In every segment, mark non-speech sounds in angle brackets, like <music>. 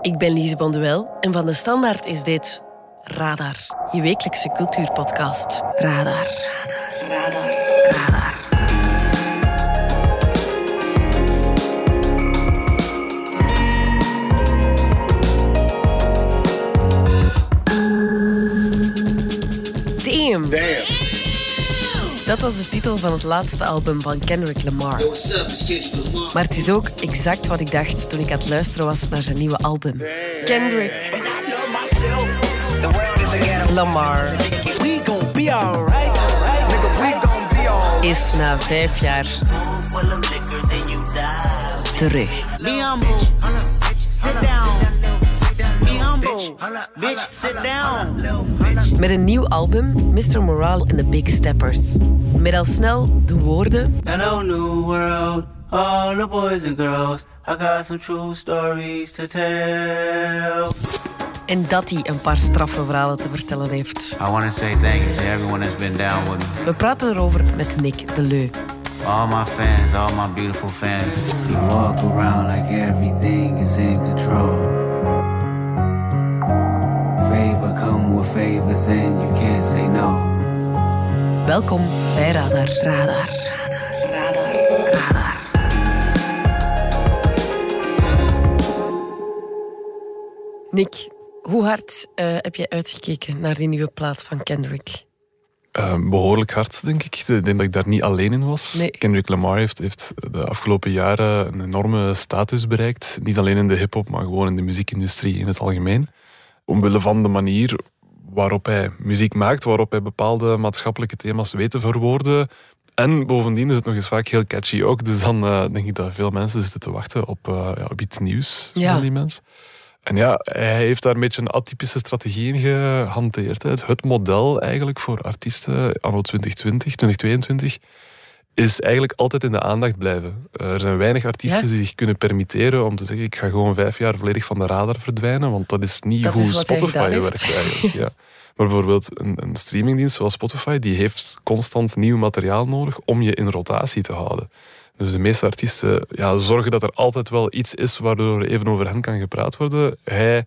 Ik ben Lise Bonduel en van de Standaard is dit Radar, je wekelijkse cultuurpodcast. Radar. Radar. Radar. Dat was de titel van het laatste album van Kendrick Lamar. Maar het is ook exact wat ik dacht toen ik aan het luisteren was naar zijn nieuwe album. Kendrick Lamar is na vijf jaar terug. Bitch, sit down. Met een nieuw album, Mr. Morale and the Big Steppers. Met al snel de woorden Hello, new world. All the boys and girls. I got some true stories to tell. en dat hij een paar straffe verhalen te vertellen heeft. I want to say thank you to everyone that's been down with me. We praten erover met Nick de Leu. All my fans, all my beautiful fans. You walk around like everything is in control. Favor come with favors and you can't say no. Welkom bij Radar. Radar. Nick, hoe hard eh, heb je uitgekeken naar die nieuwe plaat van Kendrick? Eh, behoorlijk hard, denk ik. Ik denk dat ik daar niet alleen in was. Nee. Kendrick Lamar heeft, heeft de afgelopen jaren een enorme status bereikt. Niet alleen in de hip-hop, maar gewoon in de muziekindustrie in het algemeen. Omwille van de manier waarop hij muziek maakt, waarop hij bepaalde maatschappelijke thema's weet te verwoorden. En bovendien is het nog eens vaak heel catchy ook. Dus dan eh, denk ik dat veel mensen zitten te wachten op, eh, ja, op iets nieuws Ja. van die mensen. En ja, hij heeft daar een beetje een atypische strategie in gehanteerd. Het model eigenlijk voor artiesten anno 2020, 2022 is eigenlijk altijd in de aandacht blijven. Er zijn weinig artiesten Ja? die zich kunnen permitteren om te zeggen ik ga gewoon vijf jaar volledig van de radar verdwijnen, want dat is niet Dat hoe is Spotify werkt heeft. eigenlijk. Ja. <laughs> Maar bijvoorbeeld een, een streamingdienst zoals Spotify, die heeft constant nieuw materiaal nodig om je in rotatie te houden. Dus de meeste artiesten ja, zorgen dat er altijd wel iets is waardoor even over hen kan gepraat worden. Hij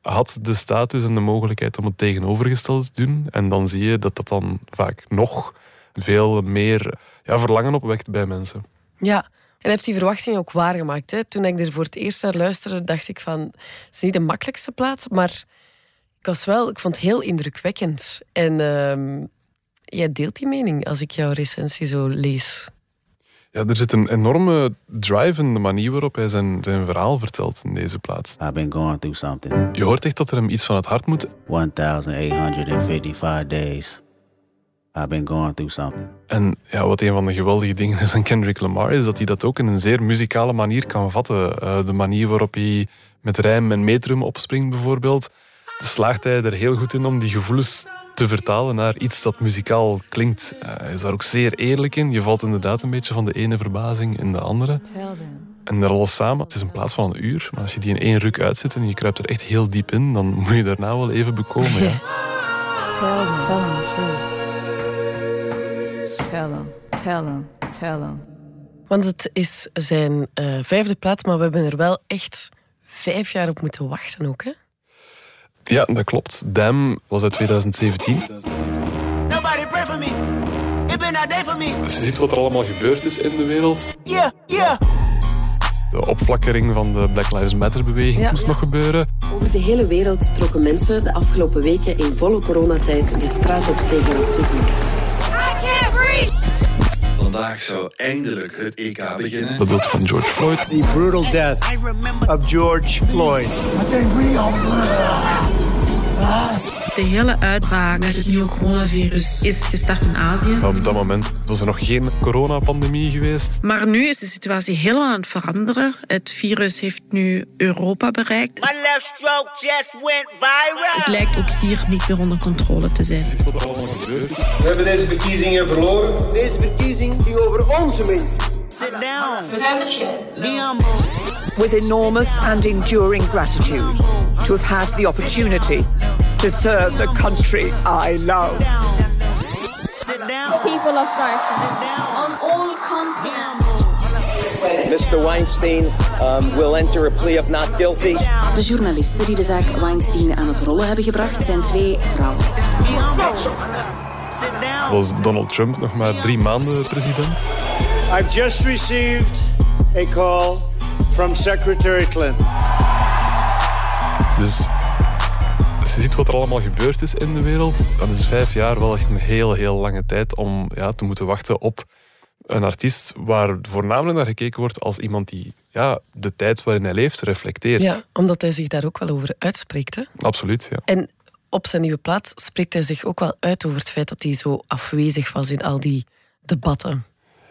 had de status en de mogelijkheid om het tegenovergestelde te doen. En dan zie je dat dat dan vaak nog veel meer ja, verlangen opwekt bij mensen. Ja, en heeft die verwachting ook waargemaakt. Hè? Toen ik er voor het eerst naar luisterde, dacht ik van... Het is niet de makkelijkste plaats, maar ik, was wel, ik vond het heel indrukwekkend. En ehm, jij deelt die mening als ik jouw recensie zo lees. Ja, er zit een enorme drive in de manier waarop hij zijn, zijn verhaal vertelt in deze plaats. I've been going through something. Je hoort echt dat er hem iets van het hart moet. 1,855 days. I've been going through something. En ja, wat een van de geweldige dingen is aan Kendrick Lamar, is dat hij dat ook in een zeer muzikale manier kan vatten. Eh, de manier waarop hij met rijm en metrum opspringt bijvoorbeeld, slaagt hij er heel goed in om die gevoelens te vertalen naar iets dat muzikaal klinkt. Eh, hij is daar ook zeer eerlijk in. Je valt inderdaad een beetje van de ene verbazing in de andere. En dat alles samen, het is een plaats van een uur, maar als je die in één ruk uitzet en je kruipt er echt heel diep in, dan moet je daarna wel even bekomen. Ja. <laughs> Tell tell him the truth. Tell him, tell him, tell him. Want het is zijn eh, vijfde plaat, maar we hebben er wel echt vijf jaar op moeten wachten ook. Hè? ja, dat klopt. Dam was uit 2017. Nobody pray for me. It been that day for me. Dus je ziet wat er allemaal gebeurd is in de wereld. Yeah, yeah. De opflakkering van de Black Lives Matter-beweging Ja. moest nog gebeuren. Over de hele wereld trokken mensen de afgelopen weken in volle coronatijd de straat op tegen racisme. Vandaag zou eindelijk het EK beginnen. De dood van George Floyd. The brutal death I of George Floyd. De hele uitbraak met het nieuwe coronavirus is gestart in Azië. Op dat moment was er nog geen coronapandemie geweest. Maar nu is de situatie heel aan het veranderen. Het virus heeft nu Europa bereikt. my left stroke just went viral. Het lijkt ook hier niet meer onder controle te zijn. Wat er allemaal gebeurd is. We hebben deze verkiezingen verloren. Deze verkiezing ging over onze mensen. Sit down. We zijn. With enormous and enduring gratitude to have had the opportunity to serve the country I love. Sit down. People are striking on all continents. Mr. Weinstein um, will enter a plea of not guilty. De journalisten die de zaak Weinstein aan het rollen hebben gebracht zijn twee vrouwen. Was Donald Trump nog maar drie maanden president? I've just received a call from Secretary Clinton. Dus als je ziet wat er allemaal gebeurd is in de wereld, dan is vijf jaar wel echt een heel, heel lange tijd om ja, te moeten wachten op een artiest waar voornamelijk naar gekeken wordt als iemand die ja, de tijd waarin hij leeft reflecteert. Ja, omdat hij zich daar ook wel over uitspreekt. Hè? Absoluut, ja. En op zijn nieuwe plaat spreekt hij zich ook wel uit over het feit dat hij zo afwezig was in al die debatten.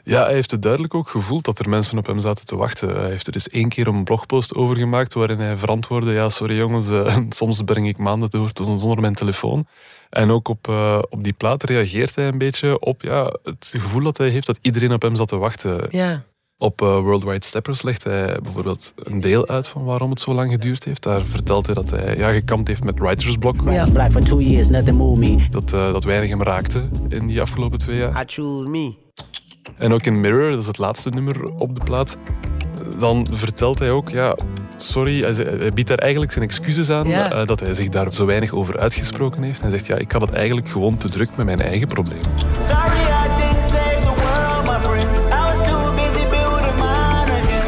Ja, hij heeft het duidelijk ook gevoeld dat er mensen op hem zaten te wachten. Hij heeft er eens één keer een blogpost over gemaakt waarin hij verantwoordde: Ja, sorry jongens, eh, <laughs> soms breng ik maanden door zonder mijn telefoon. En ook op, uh, op die plaat reageert hij een beetje op ja, het gevoel dat hij heeft dat iedereen op hem zat te wachten. Ja. Op uh, Worldwide Steppers legt hij bijvoorbeeld een deel uit van waarom het zo lang geduurd heeft. Daar vertelt hij dat hij ja, gekampt heeft met writer's block. Ja. Dat, uh, dat weinig hem raakte in die afgelopen twee jaar. I choose me. En ook in Mirror, dat is het laatste nummer op de plaat, dan vertelt hij ook, ja, sorry, hij, hij biedt daar eigenlijk zijn excuses aan Ja. uh, dat hij zich daar zo weinig over uitgesproken heeft. Hij zegt, ja, ik had het eigenlijk gewoon te druk met mijn eigen probleem. Sorry, I didn't save the world, my friend. I was too busy building mine again.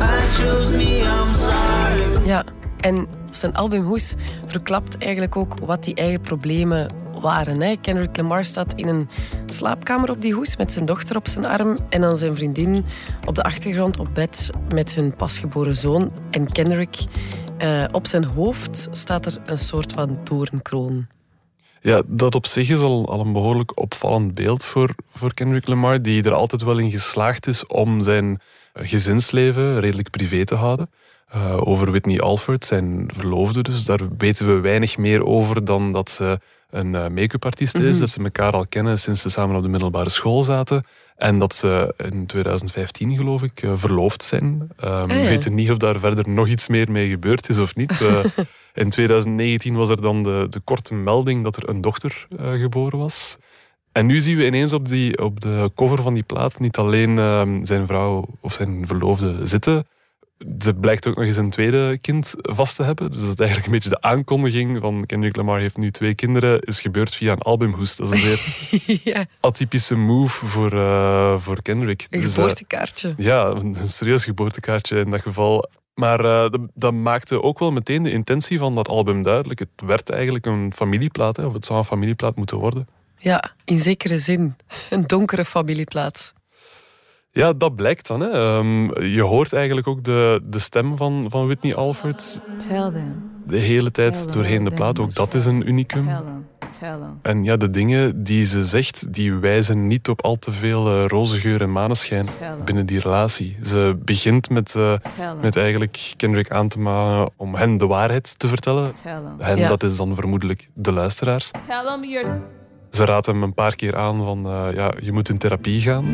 I choose me, I'm sorry. Ja, en op zijn album Hoes verklapt eigenlijk ook wat die eigen problemen waren. Hè. Kendrick Lamar staat in een slaapkamer op die hoes met zijn dochter op zijn arm en dan zijn vriendin op de achtergrond op bed met hun pasgeboren zoon. En Kendrick, eh, op zijn hoofd staat er een soort van torenkroon. Ja, dat op zich is al, een behoorlijk opvallend beeld voor, voor Kendrick Lamar, die er altijd wel in geslaagd is om zijn eh, gezinsleven redelijk privé te houden. Uh, over Whitney Alford, zijn verloofde dus, daar weten we weinig meer over dan dat ze een uh, make-up artiest is, Mhm. dat ze elkaar al kennen sinds ze samen op de middelbare school zaten en dat ze in 2015, geloof ik, uh, verloofd zijn. Um, Ah, We weten niet of daar verder nog iets meer mee gebeurd is of niet. Uh, <laughs> in 2019 was er dan de, de korte melding dat er een dochter uh, geboren was. En nu zien we ineens op, die, op de cover van die plaat niet alleen um, zijn vrouw of zijn verloofde zitten. Ze blijkt ook nog eens een tweede kind vast te hebben. Dus dat is eigenlijk een beetje de aankondiging van Kendrick Lamar heeft nu twee kinderen. Is gebeurd via een albumhoest. Dat is een zeer <laughs> ja, atypische move voor, uh, voor Kendrick. een Dus, uh, geboortekaartje. ja, een serieus geboortekaartje in dat geval. Maar uh, dat, dat, maakte ook wel meteen de intentie van dat album duidelijk. Het werd eigenlijk een familieplaat, hè, of het zou een familieplaat moeten worden. Ja, in zekere zin. Een donkere familieplaat. Ja, dat blijkt dan. Hè. Um, je hoort eigenlijk ook de, de stem van, van Whitney Alford de hele tijd doorheen de plaat. Ook dat is een unicum. En ja, de dingen die ze zegt, die wijzen niet op al te veel uh, roze geur en maneschijn binnen die relatie. Ze begint met, uh, met eigenlijk Kendrick aan te manen om hen de waarheid te vertellen. Hen, Ja. dat is dan vermoedelijk de luisteraars. Ze raadt hem een paar keer aan van, uh, ja, je moet in therapie gaan.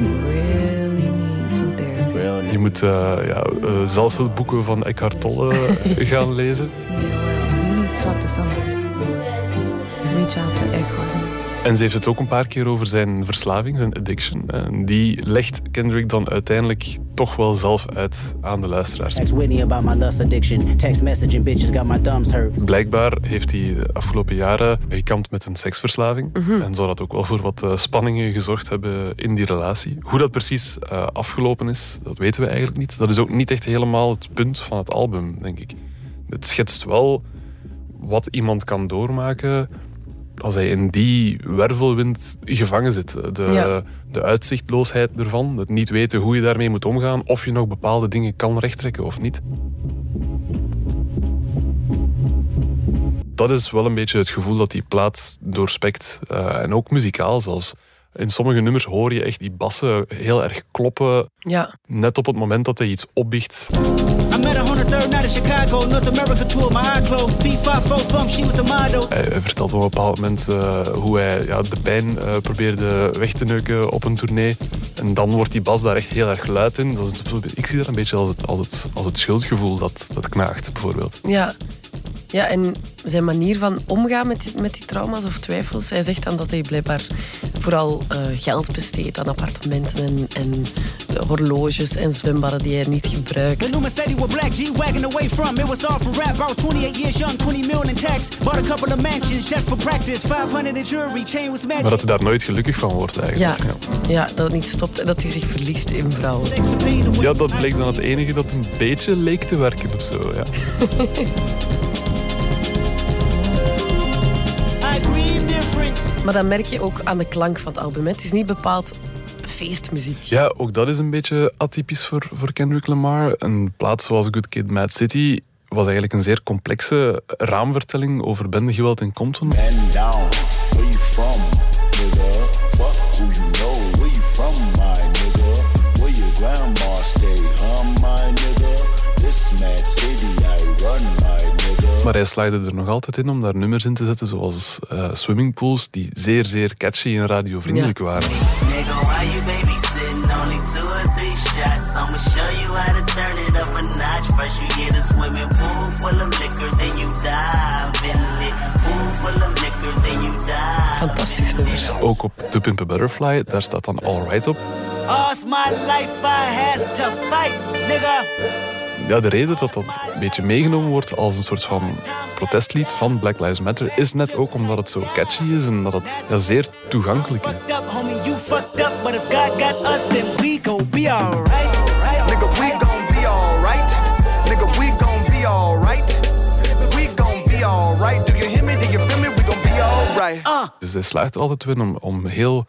Je moet uh, ja, uh, zelfhulpboeken van Eckhart Tolle <laughs> gaan lezen. En ze heeft het ook een paar keer over zijn verslaving, zijn addiction. En die legt Kendrick dan uiteindelijk toch wel zelf uit aan de luisteraars. Blijkbaar heeft hij de afgelopen jaren gekampt met een seksverslaving. Mhm. En zou dat ook wel voor wat uh, spanningen gezorgd hebben in die relatie. Hoe dat precies uh, afgelopen is, dat weten we eigenlijk niet. Dat is ook niet echt helemaal het punt van het album, denk ik. Het schetst wel wat iemand kan doormaken als hij in die wervelwind gevangen zit. De, Ja. de uitzichtloosheid ervan, het niet weten hoe je daarmee moet omgaan, of je nog bepaalde dingen kan rechttrekken of niet. Dat is wel een beetje het gevoel dat die plaat doorspekt. Uh, en ook muzikaal zelfs. In sommige nummers hoor je echt die bassen heel erg kloppen. Ja. Net op het moment dat hij iets opbiecht. Third night in Chicago, North America tour, my eye closed. V545, she was a model. Hij, hij vertelt op een bepaald moment uh, hoe hij ja, de pijn uh, probeerde weg te neuken op een tournee. En dan wordt die bas daar echt heel erg luid in. Dat is, ik zie dat een beetje als het, als het, als het schuldgevoel dat, dat knaagt, bijvoorbeeld. Ja. Ja, en zijn manier van omgaan met die, met die trauma's of twijfels. Hij zegt dan dat hij blijkbaar vooral uh, geld besteedt aan appartementen en, en horloges en zwembaden die hij niet gebruikt. The black G-wagon away from. It was all rap. I was 28 years young, 20 million in tax. Bought a couple of mansions, for practice. 500 in jewelry, chain was magic. Maar dat hij daar nooit gelukkig van wordt eigenlijk. Ja, ja. ja dat het niet stopt en dat hij zich verliest in vrouwen. Ja, dat bleek dan het enige dat een beetje leek te werken of zo, ja. <laughs> Maar dan merk je ook aan de klank van het album. Het is niet bepaald feestmuziek. Ja, ook dat is een beetje atypisch voor, voor Kendrick Lamar. Een plaat zoals Good Kid, Mad City was eigenlijk een zeer complexe raamvertelling over bendegeweld in Compton. Maar hij slaagde er nog altijd in om daar nummers in te zetten zoals uh, swimmingpools die zeer, zeer catchy en radiovriendelijk ja. waren. Fantastisch nummer. Ook op To Pimp a Butterfly, daar staat dan All Right op. All's my life I has to fight, nigga ja, de reden dat dat een beetje meegenomen wordt als een soort van protestlied van Black Lives Matter is net ook omdat het zo catchy is en dat het ja, zeer toegankelijk is. Dus hij slaagt altijd weer om, om heel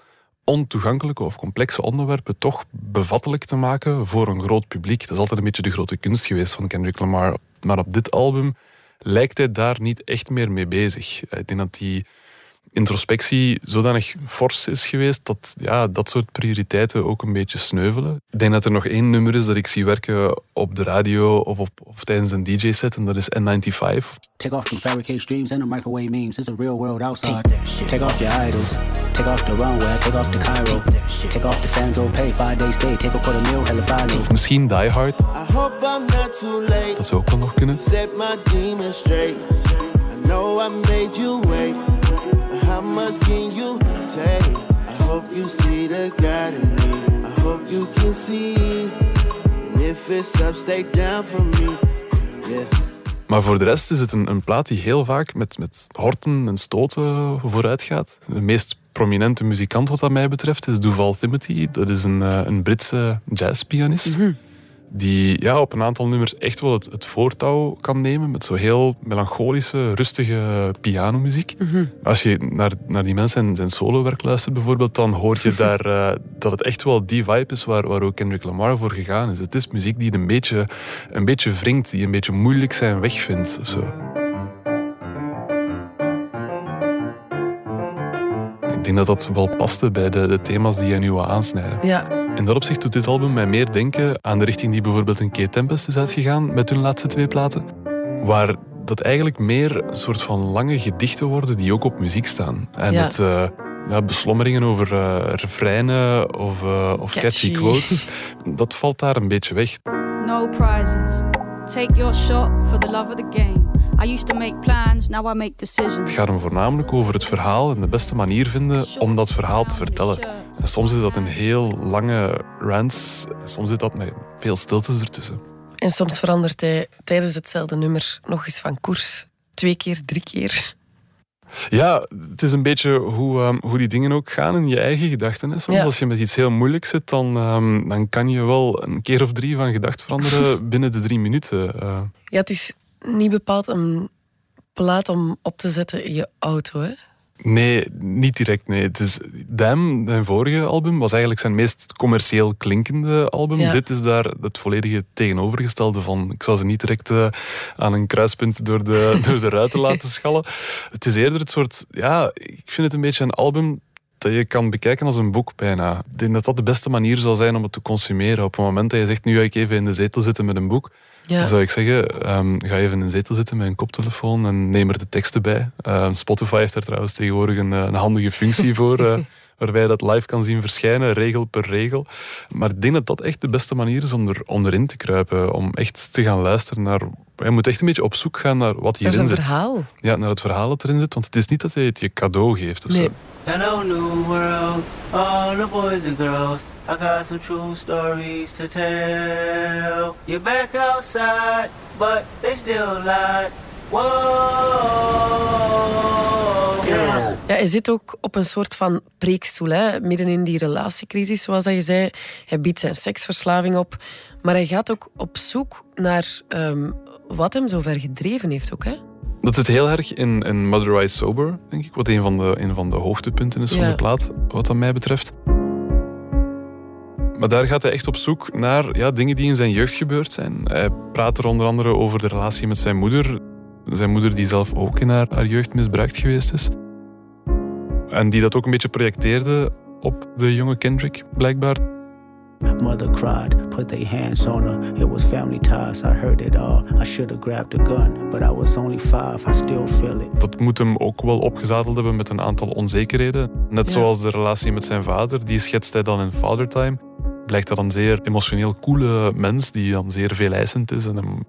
ontoegankelijke of complexe onderwerpen toch bevattelijk te maken voor een groot publiek. Dat is altijd een beetje de grote kunst geweest van Kendrick Lamar. Maar op dit album lijkt hij daar niet echt meer mee bezig. Ik denk dat die introspectie zodanig fors is geweest dat ja, dat soort prioriteiten ook een beetje sneuvelen. Ik denk dat er nog één nummer is dat ik zie werken op de radio of, op, of tijdens een DJ-set en dat is N95. Take off from fabricated dreams and the microwave memes. It's a real world outside. Take off your idols. Take off the runway. Take off the Cairo. Take off the Sandro Pay. Five days stay. Take a quarter meal. Hella fire. Of misschien Die Hard. Dat zou ook wel nog kunnen. Set my demons straight. I know I made you wait. How much can you take? I hope you see the God in me. I hope you can see. And if it's up, stay down for me. Yeah. Maar voor de rest is het een, een plaat die heel vaak met, met horten en stoten vooruit gaat. De meest prominente muzikant wat dat mij betreft is Duval Timothy. Dat is een, eh, een Britse jazzpianist. Mm die ja, op een aantal nummers echt wel het, het voortouw kan nemen met zo heel melancholische, rustige pianomuziek. Mhm. Als je naar, naar die mensen en zijn solowerk luistert bijvoorbeeld, dan hoor je <laughs> daar uh, dat het echt wel die vibe is waar, waar ook Kendrick Lamar voor gegaan is. Het is muziek die een beetje, een beetje wringt, die een beetje moeilijk zijn weg vindt. Zo. Ik denk dat dat wel paste bij de, de thema's die je nu wil aansnijden. Ja. In dat opzicht doet dit album mij meer denken aan de richting die bijvoorbeeld een Kate Tempest is uitgegaan met hun laatste twee platen. Waar dat eigenlijk meer een soort van lange gedichten worden die ook op muziek staan. En ja. het, uh, ja, beslommeringen over uh, refreinen of, uh, of catchy. catchy quotes, dat valt daar een beetje weg. No prizes. Take your shot for the love of the game. I used to make plans, now I make decisions. Het gaat hem voornamelijk over het verhaal en de beste manier vinden om dat verhaal te vertellen. En soms is dat een heel lange rants, soms zit dat met veel stiltes ertussen. En soms verandert hij tijdens hetzelfde nummer nog eens van koers. Twee keer, drie keer. Ja, het is een beetje hoe, um, hoe die dingen ook gaan in je eigen gedachten. Soms als je met iets heel moeilijks zit, dan, um, dan kan je wel een keer of drie van gedacht veranderen <laughs> binnen de drie minuten. Uh. Ja, het is niet bepaald een plaat om op te zetten in je auto, hè? Nee, niet direct. Nee. Het is Dam, zijn vorige album, was eigenlijk zijn meest commercieel klinkende album. Dit is daar het volledige tegenovergestelde van. Ik zou ze niet direct uh, aan een kruispunt door de, <laughs> door de ruiten laten schallen. Het is eerder het soort... Ja, ik vind het een beetje een album dat je kan bekijken als een boek bijna. Ik denk dat dat de beste manier zal zijn om het te consumeren. Op het moment dat je zegt, nu ga ik even in de zetel zitten met een boek, ja. Zou ik zeggen, um, ga even in een zetel zitten met een koptelefoon en neem er de teksten bij. Uh, Spotify heeft daar trouwens tegenwoordig een, eh, een handige functie voor. <laughs> Waarbij je dat live kan zien verschijnen, regel per regel. Maar ik denk dat dat echt de beste manier is om, er, om erin te kruipen. Om echt te gaan luisteren naar je moet echt een beetje op zoek gaan naar wat Dat is hierin een zit. verhaal. Ja, naar het verhaal dat erin zit. Want het is niet dat hij het je cadeau geeft of Nee. zo. Hello, new world, all the boys and girls. I got some true stories to tell. You're back outside, but they still lie. Ja, hij zit ook op een soort van preekstoel, hè? midden in die relatiecrisis, zoals dat je zei. Hij biedt zijn seksverslaving op, maar hij gaat ook op zoek naar ehm, wat hem zo ver gedreven heeft ook. Hè? Dat zit heel erg in, in Mother Rise Sober, denk ik. Wat een van de, een van de hoogtepunten is van de plaat, wat dat mij betreft. Maar daar gaat hij echt op zoek naar ja, dingen die in zijn jeugd gebeurd zijn. Hij praat er onder andere over de relatie met zijn moeder. Zijn moeder die zelf ook in haar, haar jeugd misbruikt geweest is. En die dat ook een beetje projecteerde op de jonge Kendrick, blijkbaar. Mother cried, put their hands on her. It was family ties, I heard it all. I should have grabbed a gun, but I was only five, I still feel it. Dat moet hem ook wel opgezadeld hebben met een aantal onzekerheden. Net zoals de relatie met zijn vader, die schetst hij dan in Father Time. Blijkt dat een zeer emotioneel coole mens, die dan zeer veel eisend is en hem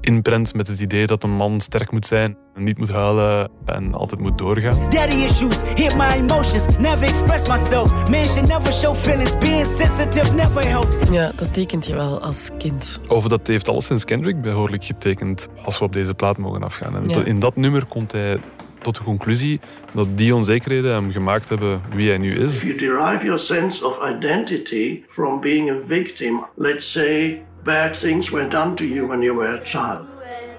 inprent met het idee dat een man sterk moet zijn, niet moet huilen en altijd moet doorgaan. Daddy issues hit my emotions. Never express myself. Man should never show feelings. Being sensitive never helped. Ja, dat tekent je wel als kind. Over dat heeft alleszins Kendrick behoorlijk getekend als we op deze plaat mogen afgaan. En Ja. in dat nummer komt hij tot de conclusie dat die onzekerheden hem gemaakt hebben wie hij nu is. If you derive your sense of identity from being a victim, let's say bad things were done to you when you were a child,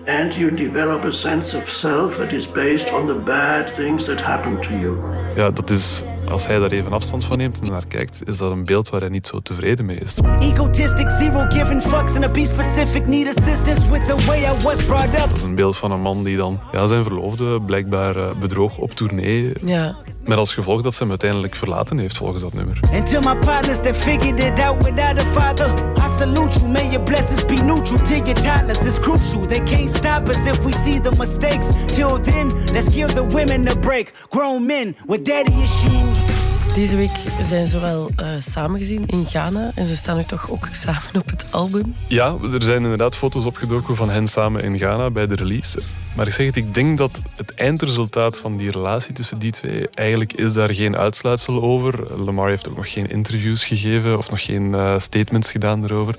and you develop a sense of self that is based on the bad things that happened to you. Ja, dat is, als hij daar even afstand van neemt en naar kijkt, is dat een beeld waar hij niet zo tevreden mee is. Egotistic, zero giving fucks, and a be specific. Need assistance with the way I was brought up. Dat is een beeld van een man die dan ja, zijn verloofde blijkbaar eh, bedroog op tournee. Ja. Met als gevolg dat ze hem uiteindelijk verlaten heeft volgens dat nummer. To my partners that figured it out without a father, I salute you. May your blessings be neutral to your toddlers. It's crucial. They can't stop us if we see the mistakes. Till then, let's give the women a break. Grown men with daddy issues. Deze week zijn ze wel eh, samengezien in Ghana en ze staan nu toch ook samen op het album. Ja, er zijn inderdaad foto's opgedoken van hen samen in Ghana bij de release. Maar ik zeg het, ik denk dat het eindresultaat van die relatie tussen die twee, eigenlijk is daar geen uitsluitsel over. Lamar heeft ook nog geen interviews gegeven of nog geen eh, statements gedaan erover.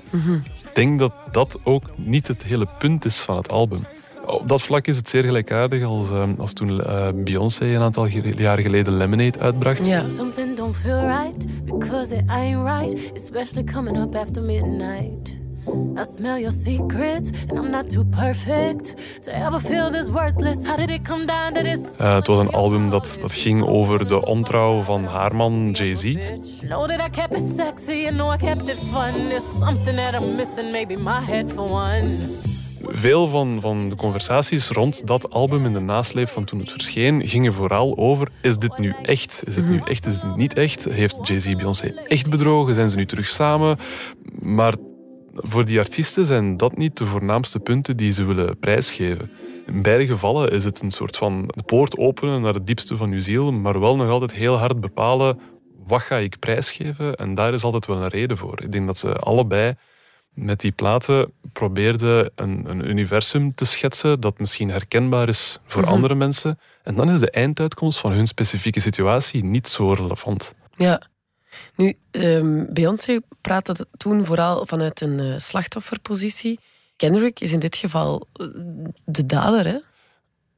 Ik denk dat dat ook niet het hele punt is van het album. Op dat vlak is het zeer gelijkaardig als, eh, als toen eh, Beyoncé een aantal ge- jaren geleden Lemonade uitbracht. Ja. Something don't feel right because it ain't right, especially coming up after midnight. I smell your secrets, and I'm not too perfect to ever feel this worthless. How did it come down to this? Eh, het was een album dat, dat ging over de ontrouw van haar man Jay-Z. Know that I kept it sexy, and know I kept it fun. There's something that I'm missing, maybe my head for one. Veel van, van de conversaties rond dat album in de nasleep van toen het verscheen, gingen vooral over: is dit nu echt? Is het nu echt? Is het niet echt? Heeft Jay-Z Beyoncé echt bedrogen? Zijn ze nu terug samen? Maar voor die artiesten zijn dat niet de voornaamste punten die ze willen prijsgeven. In beide gevallen is het een soort van de poort openen naar het diepste van uw ziel, maar wel nog altijd heel hard bepalen wat ga ik prijsgeven. En daar is altijd wel een reden voor. Ik denk dat ze allebei met die platen probeerden een, een universum te schetsen dat misschien herkenbaar is voor Mhm. andere mensen. En dan is de einduitkomst van hun specifieke situatie niet zo relevant. Ja. Nu, ehm, Beyoncé praatte toen vooral vanuit een eh, slachtofferpositie. Kendrick is in dit geval eh, de dader, hè?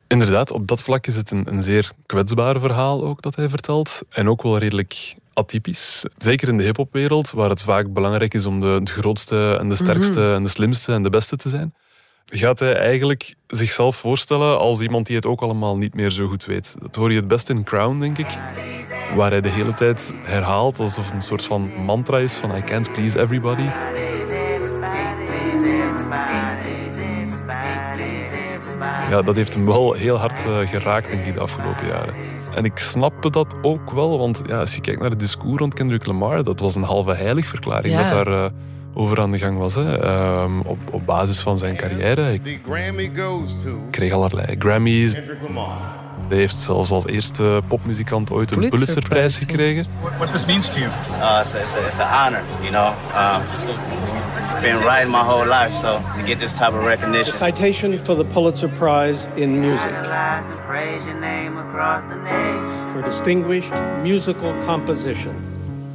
Inderdaad, op dat vlak is het een, een zeer kwetsbaar verhaal ook dat hij vertelt. En ook wel redelijk atypisch. Zeker in de hiphopwereld, waar het vaak belangrijk is om de, de grootste en de sterkste Mhm. en de slimste en de beste te zijn. Gaat hij eigenlijk zichzelf voorstellen als iemand die het ook allemaal niet meer zo goed weet. Dat hoor je het best in Crown, denk ik. Waar hij de hele tijd herhaalt alsof het een soort van mantra is van I can't please everybody. Ja, dat heeft hem wel heel hard eh, geraakt, denk ik, de afgelopen jaren. En ik snap dat ook wel, want ja, als je kijkt naar het discours rond Kendrick Lamar, dat was een halve heiligverklaring Ja. dat daar eh, over aan de gang was. Hè. Ehm, op, op basis van zijn carrière. Ik The Grammy goes to kreeg allerlei Grammys. Kendrick Lamar. Hij heeft zelfs als eerste popmuzikant ooit een Pulitzerprijs gekregen. What this means to you? Uh, it's, it's, it's an honor, you know. Um, been writing my whole life, so to get this type of recognition. The citation for the Pulitzer Prize in Music for distinguished musical composition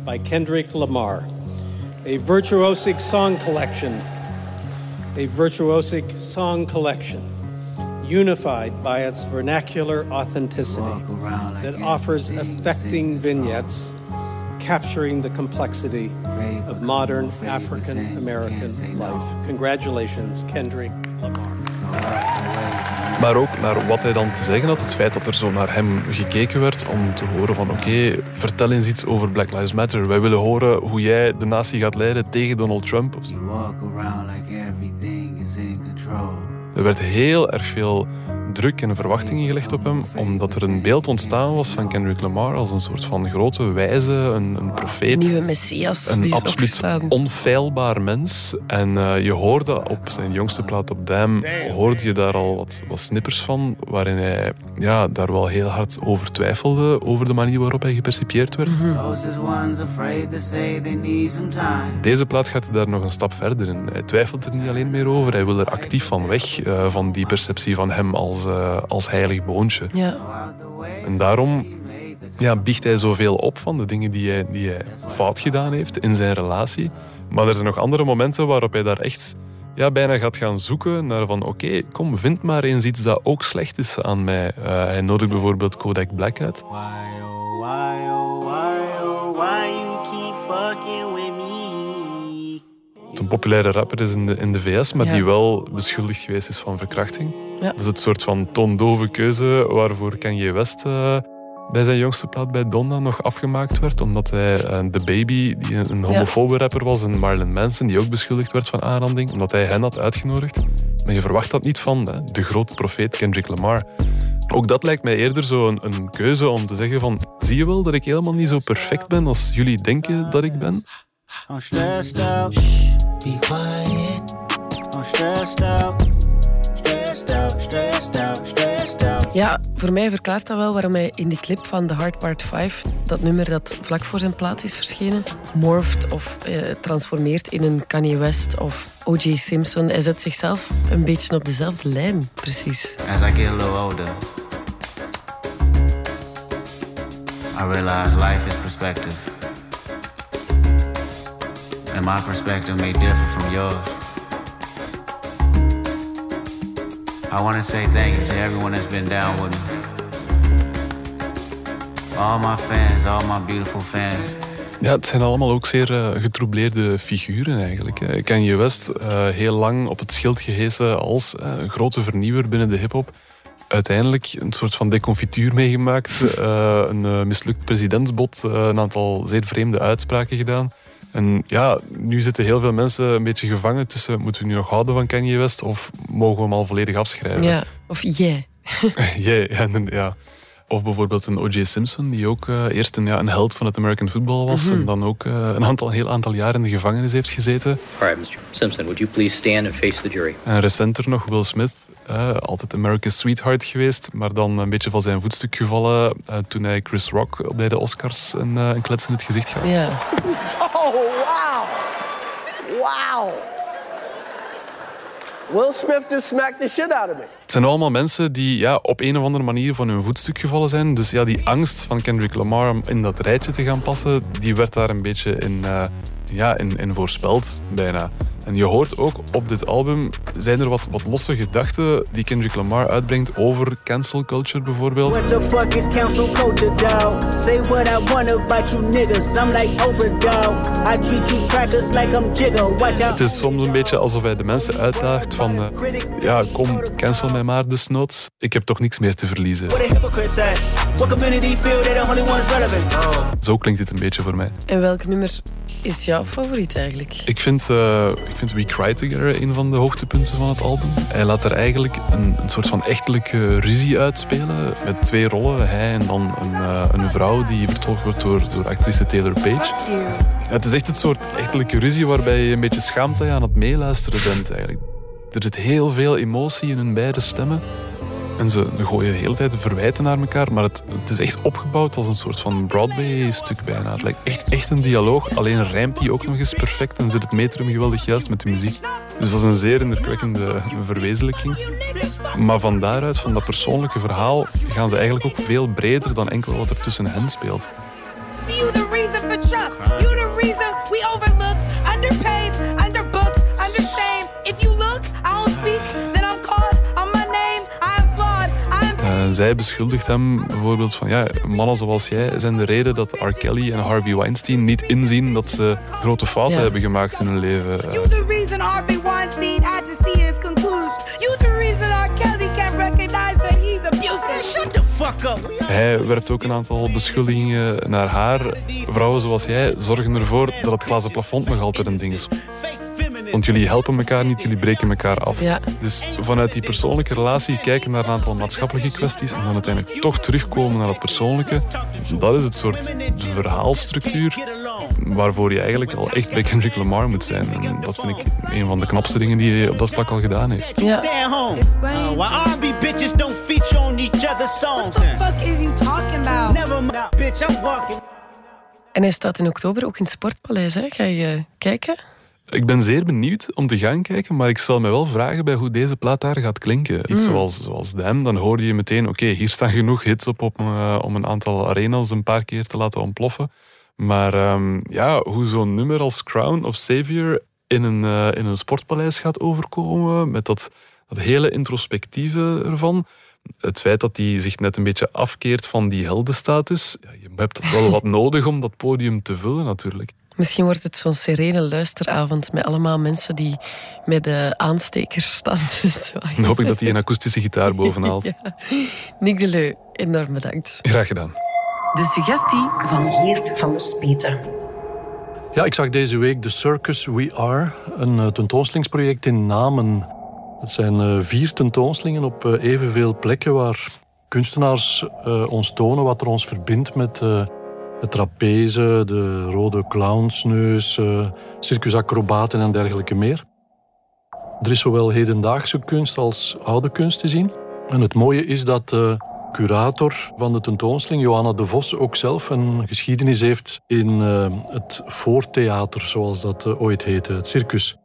by Kendrick Lamar, a virtuosic song collection, a virtuosic song collection unified by its vernacular authenticity that offers affecting vignettes capturing the complexity of modern African American life. Congratulations, Kendrick Lamar. Maar ook naar wat hij dan te zeggen had. Het feit dat er zo naar hem gekeken werd om te horen van oké, vertel eens iets over Black Lives Matter. Wij willen horen hoe jij de natie gaat leiden tegen Donald Trump. Er werd heel erg veel druk en verwachtingen gelegd op hem, omdat er een beeld ontstaan was van Kendrick Lamar als een soort van grote wijze, een, een profeet. Een nieuwe messias. Een die is absoluut opgestaan. onfeilbaar mens. En eh, je hoorde op zijn jongste plaat op Dam, hoorde je daar al wat, wat snippers van, waarin hij ja, daar wel heel hard over twijfelde, over de manier waarop hij gepercipieerd werd. Time. Deze plaat gaat daar nog een stap verder in. Hij twijfelt er niet alleen meer over, hij wil er actief van weg, eh, van die perceptie van hem als, eh, als heilig boontje. Ja. En daarom ja, biecht hij zoveel op van de dingen die hij, die hij fout gedaan heeft in zijn relatie. Maar er zijn nog andere momenten waarop hij daar echt ja, bijna gaat gaan zoeken naar van oké, kom, vind maar eens iets dat ook slecht is aan mij. Eh, hij nodigt bijvoorbeeld Kodak Black uit. Why, oh, why, oh, why you een populaire rapper is in de, in de VS, maar Ja. die wel beschuldigd geweest is van verkrachting. Ja. Dat is het soort van toondove keuze waarvoor Kanye West eh, bij zijn jongste plaat bij Donna nog afgemaakt werd. Omdat hij eh, The Baby, die een, een homofobe rapper was, en Marlon Manson, die ook beschuldigd werd van aanranding, omdat hij hen had uitgenodigd. Maar je verwacht dat niet van hè, de grote profeet Kendrick Lamar. Ook dat lijkt mij eerder zo een, een keuze om te zeggen van zie je wel dat ik helemaal niet zo perfect ben als jullie denken dat ik ben? Be quiet. I'm stressed out. Stressed out, stressed out, stressed out. Ja, voor mij verklaart dat wel waarom hij in die clip van The Hard Part 5, dat nummer dat vlak voor zijn plaats is verschenen, morpht of eh, transformeert in een Kanye West of O.J. Simpson. Hij zet zichzelf een beetje op dezelfde lijn, precies. As I get a little older, I realize life is perspective. And my perspective may differ from yours. I want to say thank you to everyone that's been down with me. All my fans, all my beautiful fans. Ja, het zijn allemaal ook zeer eh, getroubleerde figuren eigenlijk. hè. Kanye West, eh, heel lang op het schild gehesen als eh, een grote vernieuwer binnen de hip-hop. Uiteindelijk een soort van deconfituur meegemaakt, een mislukt presidentsbod, een aantal zeer vreemde uitspraken gedaan. En ja, nu zitten heel veel mensen een beetje gevangen tussen moeten we nu nog houden van Kanye West of mogen we hem al volledig afschrijven? Ja, of jij. Jee, <laughs> ja, en- ja. Of bijvoorbeeld een O.J. Simpson, die ook eh, eerst een, ja, een held van het American football was Mhm. en dan ook eh, een aantal, heel aantal jaar in de gevangenis heeft gezeten. All right, Mr. Simpson, would you please stand and face the jury? En recenter nog Will Smith, eh, altijd America's sweetheart geweest, maar dan een beetje van zijn voetstuk gevallen eh, toen hij Chris Rock bij de Oscars een, een klets in het gezicht gaf. Ja. Oh, wow. Wow. Will Smith just smacked the shit out of me. Het zijn allemaal mensen die ja, op een of andere manier van hun voetstuk gevallen zijn. Dus ja, die angst van Kendrick Lamar om in dat rijtje te gaan passen, die werd daar een beetje in, eh, ja, in, in voorspeld, bijna. En je hoort ook op dit album, zijn er wat, wat losse gedachten die Kendrick Lamar uitbrengt over cancel culture bijvoorbeeld. What the fuck is council culture, dog? Say what I want about you niggas. I'm like Oprah, dog. I treat you crackers like I'm Jigga. Watch out. Het is soms een beetje alsof hij de mensen uitdaagt van... ja, kom, cancel mij maar desnoods. Ik heb toch niks meer te verliezen. What community feel they the only ones relevant? Oh. Zo klinkt dit een beetje voor mij. En welk nummer is jouw favoriet eigenlijk? Ik vind, eh, ik vind We Cry Together een van de hoogtepunten van het album. Hij laat er eigenlijk een, een soort van echtelijke ruzie uitspelen. Met twee rollen. Hij en dan een, eh, een vrouw die vertolkt wordt door, door actrice Taylor Page. Ja, het is echt het soort echtelijke ruzie waarbij je een beetje schaamt dat je aan het meeluisteren bent eigenlijk. Er zit heel veel emotie in hun beide stemmen. En ze gooien de hele tijd verwijten naar elkaar, maar het, het is echt opgebouwd als een soort van Broadway-stuk bijna. Het lijkt echt, echt een dialoog, alleen rijmt die ook nog eens perfect en zit het metrum geweldig juist met de muziek. Dus dat is een zeer indrukwekkende verwezenlijking. Maar van daaruit, van dat persoonlijke verhaal, gaan ze eigenlijk ook veel breder dan enkel wat er tussen hen speelt. Zij beschuldigt hem bijvoorbeeld van ja, mannen zoals jij zijn de reden dat R. Kelly en Harvey Weinstein niet inzien dat ze grote fouten Ja. hebben gemaakt in hun leven. You the reason Harvey Weinstein had to see his conclusion. You the reason R. Kelly can't recognize that he's abusive. Shut the fuck up. Hij werpt ook een aantal beschuldigingen naar haar. Vrouwen zoals jij zorgen ervoor dat het glazen plafond nog altijd een ding is. Want jullie helpen elkaar niet, jullie breken elkaar af. Ja. Dus vanuit die persoonlijke relatie kijken naar een aantal maatschappelijke kwesties en dan uiteindelijk toch terugkomen naar het persoonlijke. Dat is het soort verhaalstructuur waarvoor je eigenlijk al echt bij Kendrick Lamar moet zijn. En dat vind ik een van de knapste dingen die hij op dat vlak al gedaan heeft. Stay at home. While R&B bitches don't feature on each other's songs. What the fuck is you talking about? Never mind, bitch, I'm walking. En hij staat in oktober ook in het Sportpaleis. Hè? Ga je kijken? Ik ben zeer benieuwd om te gaan kijken, maar ik stel me wel vragen bij hoe deze plaat daar gaat klinken. Iets Mm. zoals, zoals Damn, dan hoor je meteen, oké, hier staan genoeg hits op, op eh, om een aantal arenas een paar keer te laten ontploffen. Maar ehm, ja, hoe zo'n nummer als Crown of Savior in een, eh, in een sportpaleis gaat overkomen, met dat, dat hele introspectieve ervan. Het feit dat hij zich net een beetje afkeert van die heldenstatus. Ja, je hebt wel wat <laughs> nodig om dat podium te vullen natuurlijk. Misschien wordt het zo'n serene luisteravond met allemaal mensen die met de aanstekers staan. Dan hoop ik dat hij een akoestische gitaar bovenhaalt. <laughs> Ja. Nick de Leu, enorm bedankt. Graag gedaan. De suggestie van Geert van der Speten. Ja, ik zag deze week The Circus We Are, een eh, tentoonstellingsproject in Namen. Het zijn eh, vier tentoonstellingen op eh, evenveel plekken waar kunstenaars eh, ons tonen wat er ons verbindt met de trapeze, de rode clownsneus, eh, circusacrobaten en dergelijke meer. Er is zowel hedendaagse kunst als oude kunst te zien. En het mooie is dat de curator van de tentoonstelling, Johanna de Vos, ook zelf een geschiedenis heeft in eh, het voortheater, zoals dat eh, ooit heette, het circus.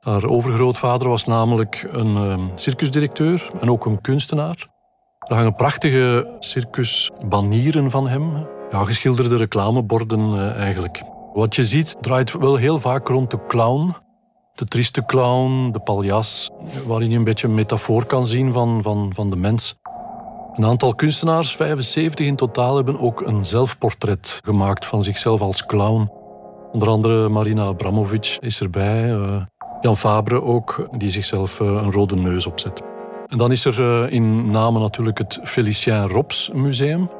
Haar overgrootvader was namelijk een circusdirecteur en ook een kunstenaar. Er hangen prachtige circusbanieren van hem, ja, geschilderde reclameborden eh, eigenlijk. Wat je ziet draait wel heel vaak rond de clown, de trieste clown, de paljas, waarin je een beetje een metafoor kan zien van, van, van de mens. Een aantal kunstenaars, 75 in totaal, hebben ook een zelfportret gemaakt van zichzelf als clown. Onder andere Marina Abramovic is erbij, eh, Jan Fabre ook, die zichzelf eh, een rode neus opzet. En dan is er in Namen natuurlijk het Felicien Rops Museum.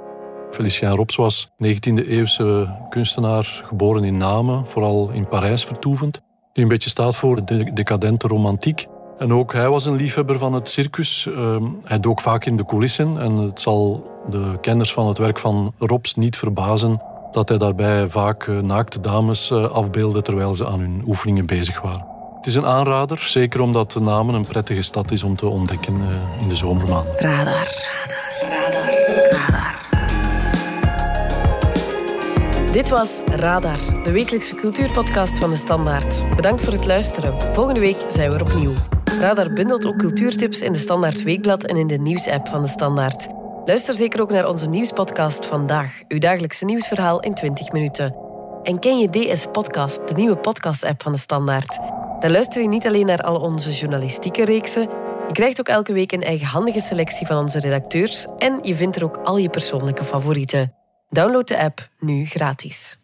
Felicien Rops was 19e-eeuwse kunstenaar, geboren in Namen, vooral in Parijs vertoevend. Die een beetje staat voor de decadente romantiek. En ook hij was een liefhebber van het circus. Ehm, hij dook vaak in de coulissen. En het zal de kenners van het werk van Rops niet verbazen dat hij daarbij vaak eh, naakte dames eh, afbeeldde terwijl ze aan hun oefeningen bezig waren. Het is een aanrader, zeker omdat Namen een prettige stad is om te ontdekken eh, in de zomermaanden. Radar. Dit was Radar, de wekelijkse cultuurpodcast van de Standaard. Bedankt voor het luisteren. Volgende week zijn we er opnieuw. Radar bundelt ook cultuurtips in de Standaard Weekblad en in de nieuwsapp van de Standaard. Luister zeker ook naar onze nieuwspodcast Vandaag, uw dagelijkse nieuwsverhaal in 20 minuten. En ken je DS Podcast, de nieuwe podcast-app van de Standaard? Daar luister je niet alleen naar al onze journalistieke reeksen, je krijgt ook elke week een eigenhandige selectie van onze redacteurs en je vindt er ook al je persoonlijke favorieten. Download de app nu gratis.